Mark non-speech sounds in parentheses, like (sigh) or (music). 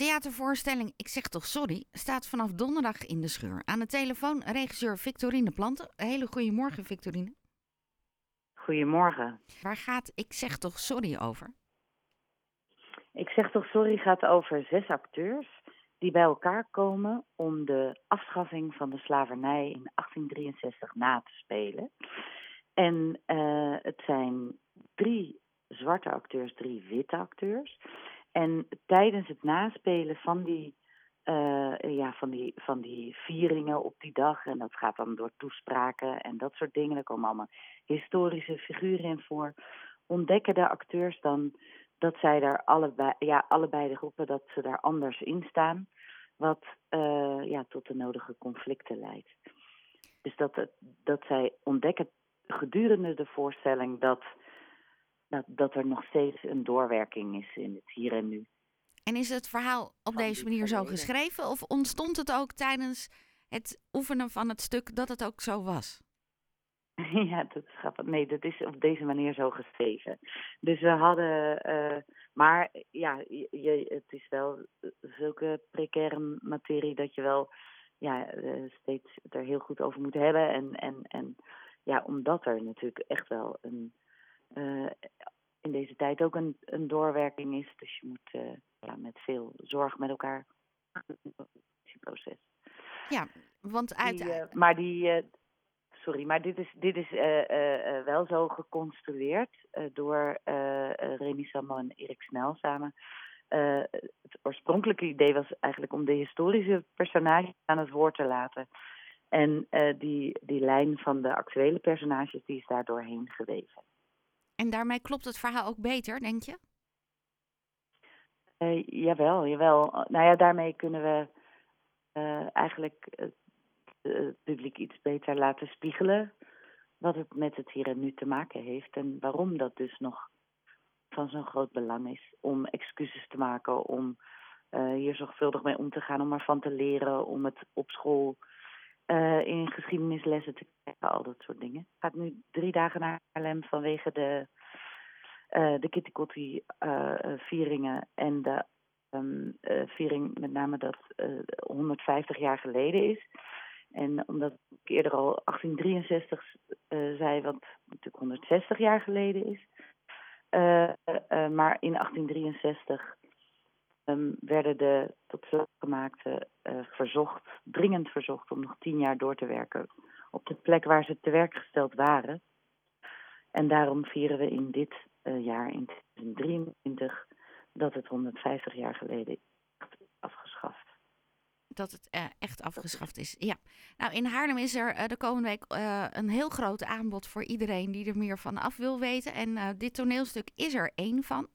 theatervoorstelling Ik zeg toch sorry staat vanaf donderdag in de scheur. Aan de telefoon regisseur Victorine Planten. Hele goede morgen, Victorine. Goedemorgen. Waar gaat Ik zeg toch sorry over? Ik zeg toch sorry gaat over zes acteurs die bij elkaar komen om de afschaffing van de slavernij in 1863 na te spelen. En uh, het zijn drie zwarte acteurs, drie witte acteurs. En tijdens het naspelen van die, uh, ja, van, die, van die vieringen op die dag, en dat gaat dan door toespraken en dat soort dingen, er komen allemaal historische figuren in voor, ontdekken de acteurs dan dat zij daar allebei, ja, allebei de groepen, dat ze daar anders in staan, wat uh, ja, tot de nodige conflicten leidt. Dus dat, dat zij ontdekken gedurende de voorstelling dat dat, dat er nog steeds een doorwerking is in het hier en nu. En is het verhaal op deze manier zo geschreven? Of ontstond het ook tijdens het oefenen van het stuk dat het ook zo was? (laughs) Ja, dat is grappig. Nee, dat is op deze manier zo geschreven. Dus we hadden, uh, maar ja, je, het is wel zulke precaire materie dat je wel ja, uh, steeds er heel goed over moet hebben. En, en, en ja, omdat er natuurlijk echt wel een uh, deze tijd ook een, een doorwerking is. Dus je moet uh, ja, met veel zorg met elkaar proces. Ja, want uiteindelijk. Uh, maar die, sorry, maar dit is, dit is wel zo geconstrueerd door Remy Samo en Erik Snel samen. het oorspronkelijke idee was eigenlijk om de historische personages aan het woord te laten. En die, die lijn van de actuele personages die is daar doorheen geweven. En daarmee klopt het verhaal ook beter, denk je? Uh, jawel, jawel. Nou ja, daarmee kunnen we uh, eigenlijk het, publiek iets beter laten spiegelen wat het met het hier en nu te maken heeft en waarom dat dus nog van zo'n groot belang is om excuses te maken, om uh, hier zorgvuldig mee om te gaan, om ervan te leren, om het op school in geschiedenislessen te krijgen, al dat soort dingen. Ik ga nu drie dagen naar Haarlem vanwege de, de Kitty Kotti uh, vieringen en de um, viering met name dat 150 jaar geleden is. En omdat ik eerder al 1863 zei, wat natuurlijk 160 jaar geleden is. maar in 1863 um, werden de tot gemaakte uh, verzocht, dringend verzocht om nog tien jaar door te werken op de plek waar ze te werk gesteld waren. En daarom vieren we in dit jaar, in 2023, dat het 150 jaar geleden afgeschaft. Dat het uh, echt afgeschaft is, ja. Nou, in Haarlem is er de komende week een heel groot aanbod voor iedereen die er meer van af wil weten. En dit toneelstuk is er één van.